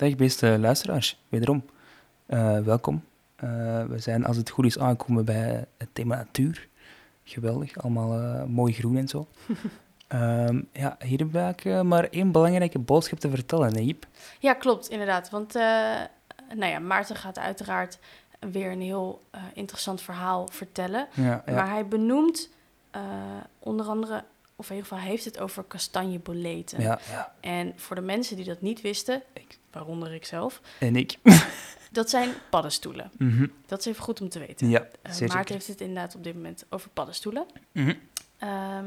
Dag beste luisteraars, wederom. Eh, welkom. Eh, we zijn als het goed is aangekomen bij het thema natuur. Geweldig, allemaal eh, mooi groen en zo. Ehm, ja, hier heb ik maar één belangrijke boodschap te vertellen, hè, Jip. Ja, klopt, inderdaad. Want nou ja, Maarten gaat uiteraard weer een heel interessant verhaal vertellen. Ja, ja. Maar hij benoemt onder andere, of in ieder geval heeft het over kastanjeboleten. ja, ja. En voor de mensen die dat niet wisten, Ik. waaronder ik zelf, En ik. dat zijn paddenstoelen. Mhm. Dat is even goed om te weten. Ja, Eh, Maarten heeft het inderdaad op dit moment over paddenstoelen. Mhm. Ehm,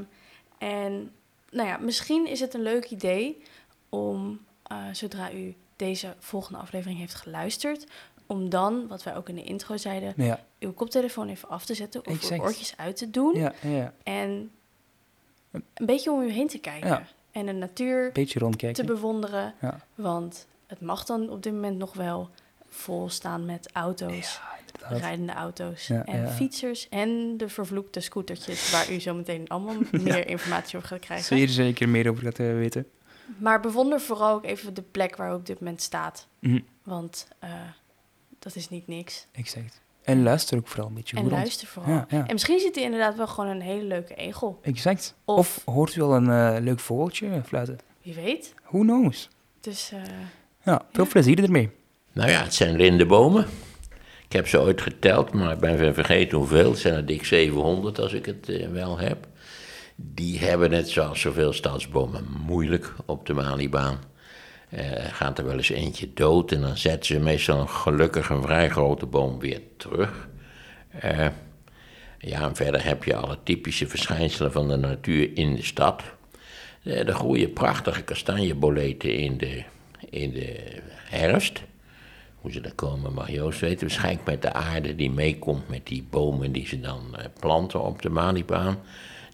en nou ja, misschien is het een leuk idee om, eh, zodra u deze volgende aflevering heeft geluisterd, om dan, wat wij ook in de intro zeiden, Ja, uw koptelefoon even af te zetten of Exact. uw oortjes uit te doen. ja, ja. En een beetje om u heen te kijken. Ja. En de natuur Beetje te rondkijken. bewonderen. Ja. Want het mag dan op dit moment nog wel vol staan met auto's, Ja, rijdende auto's en fietsers en de vervloekte scootertjes waar u zo meteen allemaal meer informatie over gaat krijgen. Zeer zeker meer over gaat eh, weten. Maar bewonder vooral ook even de plek waar u op dit moment staat. Mhm. Want eh, dat is niet niks. Exact. En luister ook vooral een beetje En luister vooral. Ja, ja. En misschien ziet u inderdaad wel gewoon een hele leuke egel. Exact. Of, Of hoort u al een eh, leuk vogeltje fluiten? wie weet. Who knows? Dus eh, Ja, veel plezier ermee. Nou ja, het zijn lindenbomen. Ik heb ze ooit geteld, maar ik ben vergeten hoeveel. Het zijn er dik 700 als ik het eh, wel heb. Die hebben het, zoals zoveel stadsbomen, moeilijk op de Malibaan. Eh gaat er wel eens eentje dood en dan zetten ze meestal gelukkig een vrij grote boom weer terug. Eh, ja, en verder heb je alle typische verschijnselen van de natuur in de stad. Eh, Er groeien prachtige kastanjeboleten in de, in de herfst. Hoe ze daar komen mag Joost weten. Waarschijnlijk met de aarde die meekomt met die bomen die ze dan planten op de Malibaan.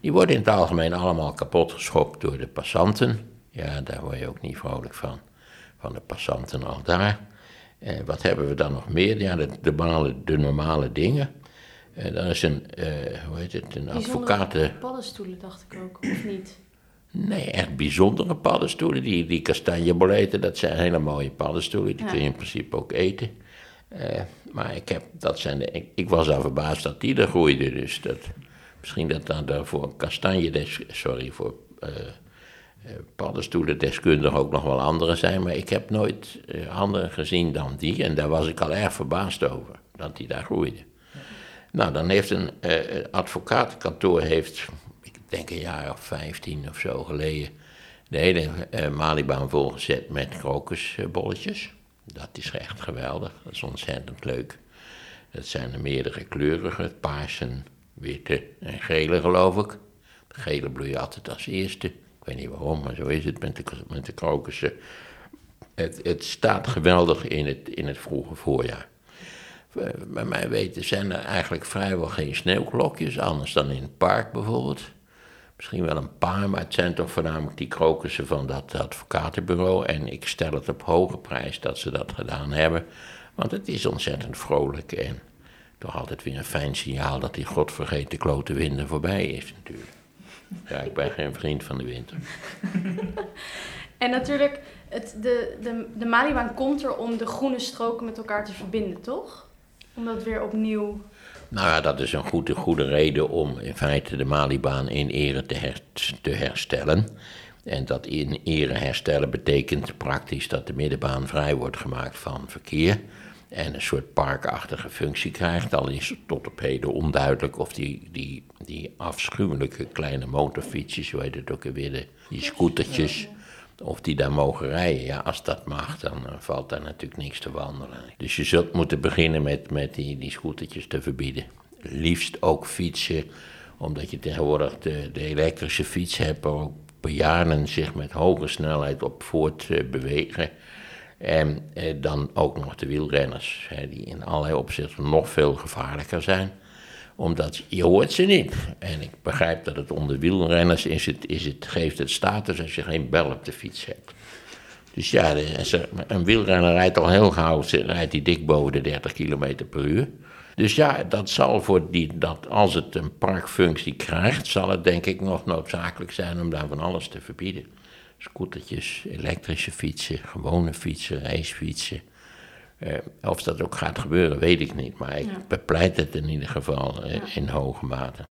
Die worden in het algemeen allemaal kapot geschopt door de passanten. Ja, daar word je ook niet vrolijk van. Van de passanten al daar. Eh, wat hebben we dan nog meer? Ja, de, de, normale, de normale dingen. Eh dan is een, eh, hoe heet het, een advocaat... eh, paddenstoelen dacht ik ook, of niet? Nee, echt bijzondere paddenstoelen. Die, die kastanjeboleten, dat zijn hele mooie paddenstoelen. Die Ja. kun je in principe ook eten. Eh, maar ik, heb, dat zijn de, ik, ik was al verbaasd dat die er groeiden. Dus dat, misschien dat dan daar voor kastanje, sorry, voor eh eh, paddenstoelen deskundig ook nog wel andere zijn. Maar ik heb nooit eh, andere gezien dan die. En daar was ik al erg verbaasd over, dat die daar groeiden. Nou, dan heeft een eh, advocatenkantoor, heeft, ik denk een jaar of vijftien of zo geleden, de hele eh, Malibaan volgezet met krokusbolletjes. Dat is echt geweldig, dat is ontzettend leuk. Dat zijn er meerdere kleurige, paarse, witte en gele geloof ik. De gele bloeien altijd als eerste. Ik weet niet waarom, maar zo is het met de, met de krokussen. Het, het staat geweldig in het, in het vroege voorjaar. Eh, Bij mij weten zijn er eigenlijk vrijwel geen sneeuwklokjes, anders dan in het park bijvoorbeeld. Misschien wel een paar, maar het zijn toch voornamelijk die krokussen van dat advocatenbureau. En ik stel het op hoge prijs dat ze dat gedaan hebben, want het is ontzettend vrolijk en toch altijd weer een fijn signaal dat die godvergeten klote winter voorbij is natuurlijk. Ja, ik ben geen vriend van de winter. En natuurlijk, het, de, de, de Malibaan komt er om de groene stroken met elkaar te verbinden, toch? Om dat weer opnieuw... Nou ja, dat is een goede, goede reden om in feite de Malibaan in ere te, her- te herstellen. En dat in ere herstellen betekent praktisch dat de middenbaan vrij wordt gemaakt van verkeer. En een soort parkachtige functie krijgt. Al is het tot op heden onduidelijk of die, die, die afschuwelijke kleine motorfietsjes, hoe heet het ook alweer, de- die scootertjes, of die daar mogen rijden. Ja, als dat mag, dan eh, valt daar natuurlijk niks te wandelen. Dus je zult moeten beginnen met, met die, die scootertjes te verbieden. Liefst ook fietsen, omdat je tegenwoordig de, de elektrische fiets hebt, waar ook bejaarden zich met hoge snelheid op voort eh, bewegen. En eh, dan ook nog de wielrenners, hè, die in allerlei opzichten nog veel gevaarlijker zijn omdat je hoort ze niet. En ik begrijp dat het onder wielrenners is het, is het, geeft het status als je geen bel op de fiets hebt. Dus ja, een wielrenner rijdt al heel gauw, rijdt die dik boven de 30 km per uur. Dus ja, dat zal voor die, dat als het een parkfunctie krijgt, zal het denk ik nog noodzakelijk zijn om daar van alles te verbieden. Scootertjes, elektrische fietsen, gewone fietsen, racefietsen. Eh, of dat ook gaat gebeuren, weet ik niet. Maar ik Ja. bepleit het in ieder geval eh, Ja. in hoge mate.